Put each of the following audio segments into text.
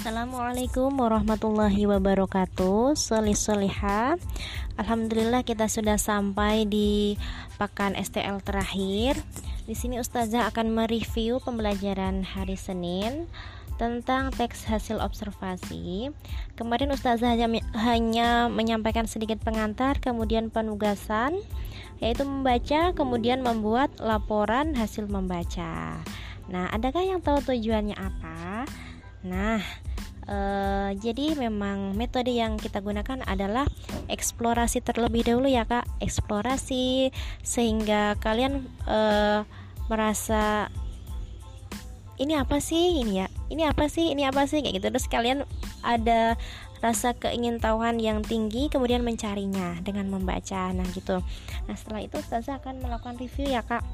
Assalamualaikum warahmatullahi wabarakatuh. Solih soliha Alhamdulillah kita sudah sampai di pekan STL terakhir. Di sini Ustazah akan mereview pembelajaran hari Senin tentang teks hasil observasi. Kemarin Ustazah hanya, hanya menyampaikan sedikit pengantar Kemudian penugasan Yaitu membaca kemudian membuat laporan hasil membaca. Nah adakah yang tahu tujuannya apa? Nah Uh, jadi memang metode yang kita gunakan adalah eksplorasi terlebih dahulu ya kak. Eksplorasi sehingga kalian uh, merasa ini apa sih ini ya? Ini apa sih? Ini apa sih? Kayak gitu. Terus kalian ada rasa keingintahuan yang tinggi kemudian mencarinya dengan membaca. Nah gitu. Nah setelah itu Ustazah akan melakukan review ya kak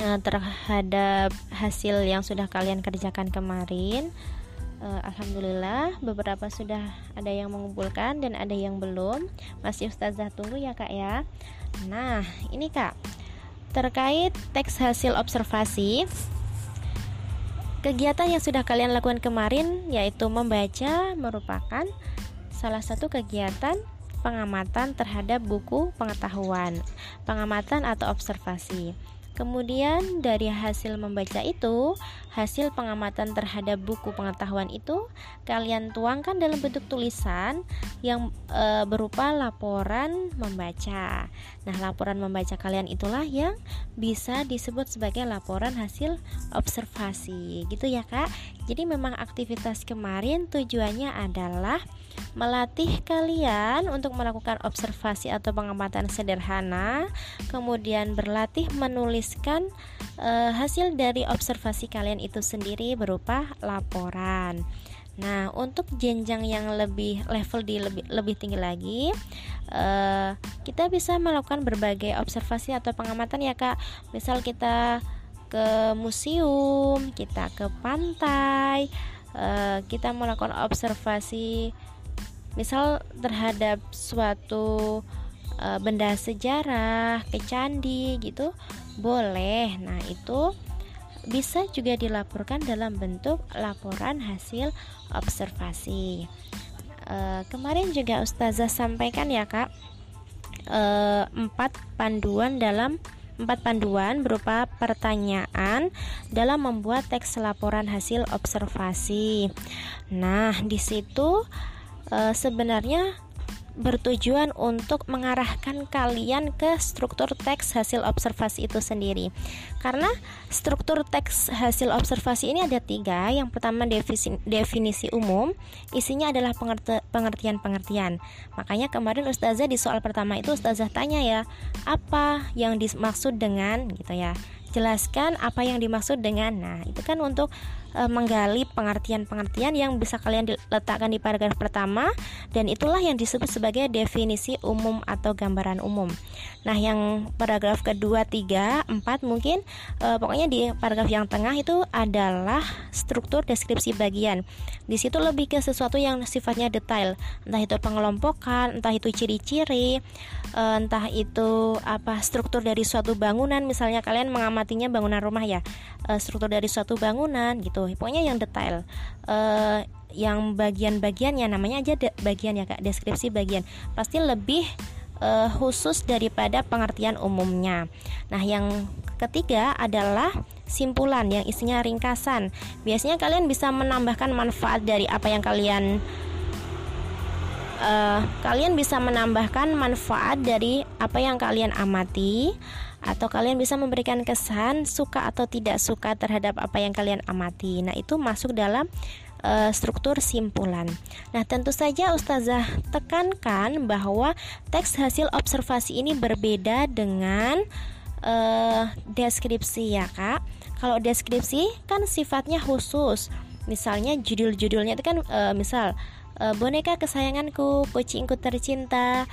uh, terhadap hasil yang sudah kalian kerjakan kemarin uh, Alhamdulillah beberapa sudah ada yang mengumpulkan dan ada yang belum. Masih Ustazah tunggu ya kak ya. Nah ini kak. Terkait teks hasil observasi kegiatan yang sudah kalian lakukan kemarin yaitu membaca merupakan salah satu kegiatan pengamatan terhadap buku pengetahuan pengamatan atau observasi Kemudian dari hasil membaca itu, hasil pengamatan terhadap buku pengetahuan itu kalian tuangkan dalam bentuk tulisan yang e, berupa laporan membaca. Nah, laporan membaca kalian itulah yang bisa disebut sebagai laporan hasil observasi. Gitu ya, Kak. Jadi memang aktivitas kemarin tujuannya adalah melatih kalian untuk melakukan observasi atau pengamatan sederhana, kemudian berlatih menulis menuliskan uh, hasil dari observasi kalian itu sendiri berupa laporan. Nah, untuk jenjang yang lebih level di lebih lebih tinggi lagi, uh, kita bisa melakukan berbagai observasi atau pengamatan ya kak. Misal kita ke museum, kita ke pantai, uh, kita melakukan observasi, misal terhadap suatu uh, benda sejarah, ke candi gitu boleh. Nah, itu bisa juga dilaporkan dalam bentuk laporan hasil observasi. E, kemarin juga Ustazah sampaikan ya kak empat panduan dalam empat panduan berupa pertanyaan dalam membuat teks laporan hasil observasi. Nah, di situ e, sebenarnya bertujuan untuk mengarahkan kalian ke struktur teks hasil observasi itu sendiri. Karena struktur teks hasil observasi ini ada tiga. Yang pertama definisi, definisi umum, isinya adalah pengertian-pengertian. Makanya kemarin Ustazah di soal pertama itu Ustazah tanya ya, apa yang dimaksud dengan gitu ya jelaskan apa yang dimaksud dengan nah itu kan untuk e, menggali pengertian-pengertian yang bisa kalian letakkan di paragraf pertama dan itulah yang disebut sebagai definisi umum atau gambaran umum. Nah yang paragraf kedua tiga empat mungkin e, pokoknya di paragraf yang tengah itu adalah struktur deskripsi bagian. Di situ lebih ke sesuatu yang sifatnya detail. Entah itu pengelompokan entah itu ciri-ciri e, entah itu apa struktur dari suatu bangunan. Misalnya kalian mengamati artinya bangunan rumah ya. Struktur dari suatu bangunan gitu pokoknya yang detail. E, yang bagian-bagiannya namanya aja bagian ya kak. Deskripsi bagian. Pasti lebih e, khusus daripada pengertian umumnya. Nah yang ketiga adalah simpulan yang isinya ringkasan. Biasanya kalian bisa menambahkan manfaat dari apa yang kalian uh, kalian bisa menambahkan manfaat dari apa yang kalian amati atau kalian bisa memberikan kesan suka atau tidak suka terhadap apa yang kalian amati. Nah, itu masuk dalam uh, struktur simpulan. Nah, tentu saja Ustazah tekankan bahwa teks hasil observasi ini berbeda dengan uh, deskripsi ya, Kak. Kalau deskripsi kan sifatnya khusus. Misalnya judul-judulnya itu kan uh, misal uh, boneka kesayanganku, kucingku tercinta,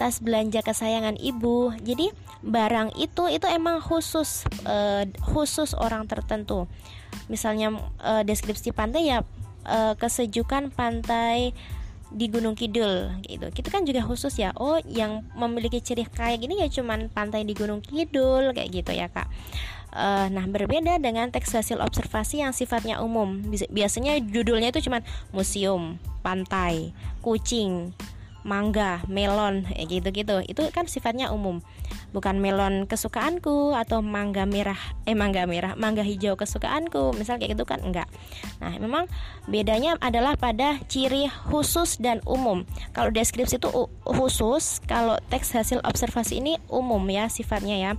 tas belanja kesayangan ibu. Jadi barang itu itu emang khusus uh, khusus orang tertentu. Misalnya uh, deskripsi pantai ya uh, kesejukan pantai di Gunung Kidul gitu. Kita kan juga khusus ya. Oh, yang memiliki ciri kayak gini ya cuman pantai di Gunung Kidul kayak gitu ya, Kak. Uh, nah, berbeda dengan teks hasil observasi yang sifatnya umum. Biasanya judulnya itu cuma museum, pantai, kucing, mangga, melon, gitu-gitu. Itu kan sifatnya umum. Bukan melon kesukaanku atau mangga merah, eh mangga merah, mangga hijau kesukaanku. Misal kayak gitu kan enggak. Nah, memang bedanya adalah pada ciri khusus dan umum. Kalau deskripsi itu khusus, kalau teks hasil observasi ini umum ya sifatnya ya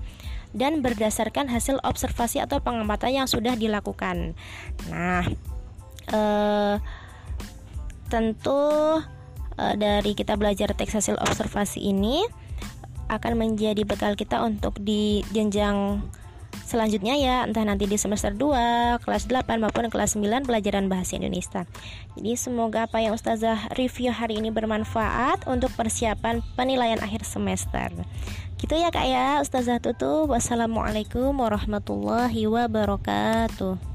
dan berdasarkan hasil observasi atau pengamatan yang sudah dilakukan. Nah, eh, tentu eh, dari kita belajar teks hasil observasi ini akan menjadi bekal kita untuk di jenjang selanjutnya ya entah nanti di semester 2, kelas 8 maupun kelas 9 pelajaran bahasa Indonesia. Jadi semoga apa yang Ustazah review hari ini bermanfaat untuk persiapan penilaian akhir semester. Gitu ya Kak ya, Ustazah tutup. Wassalamualaikum warahmatullahi wabarakatuh.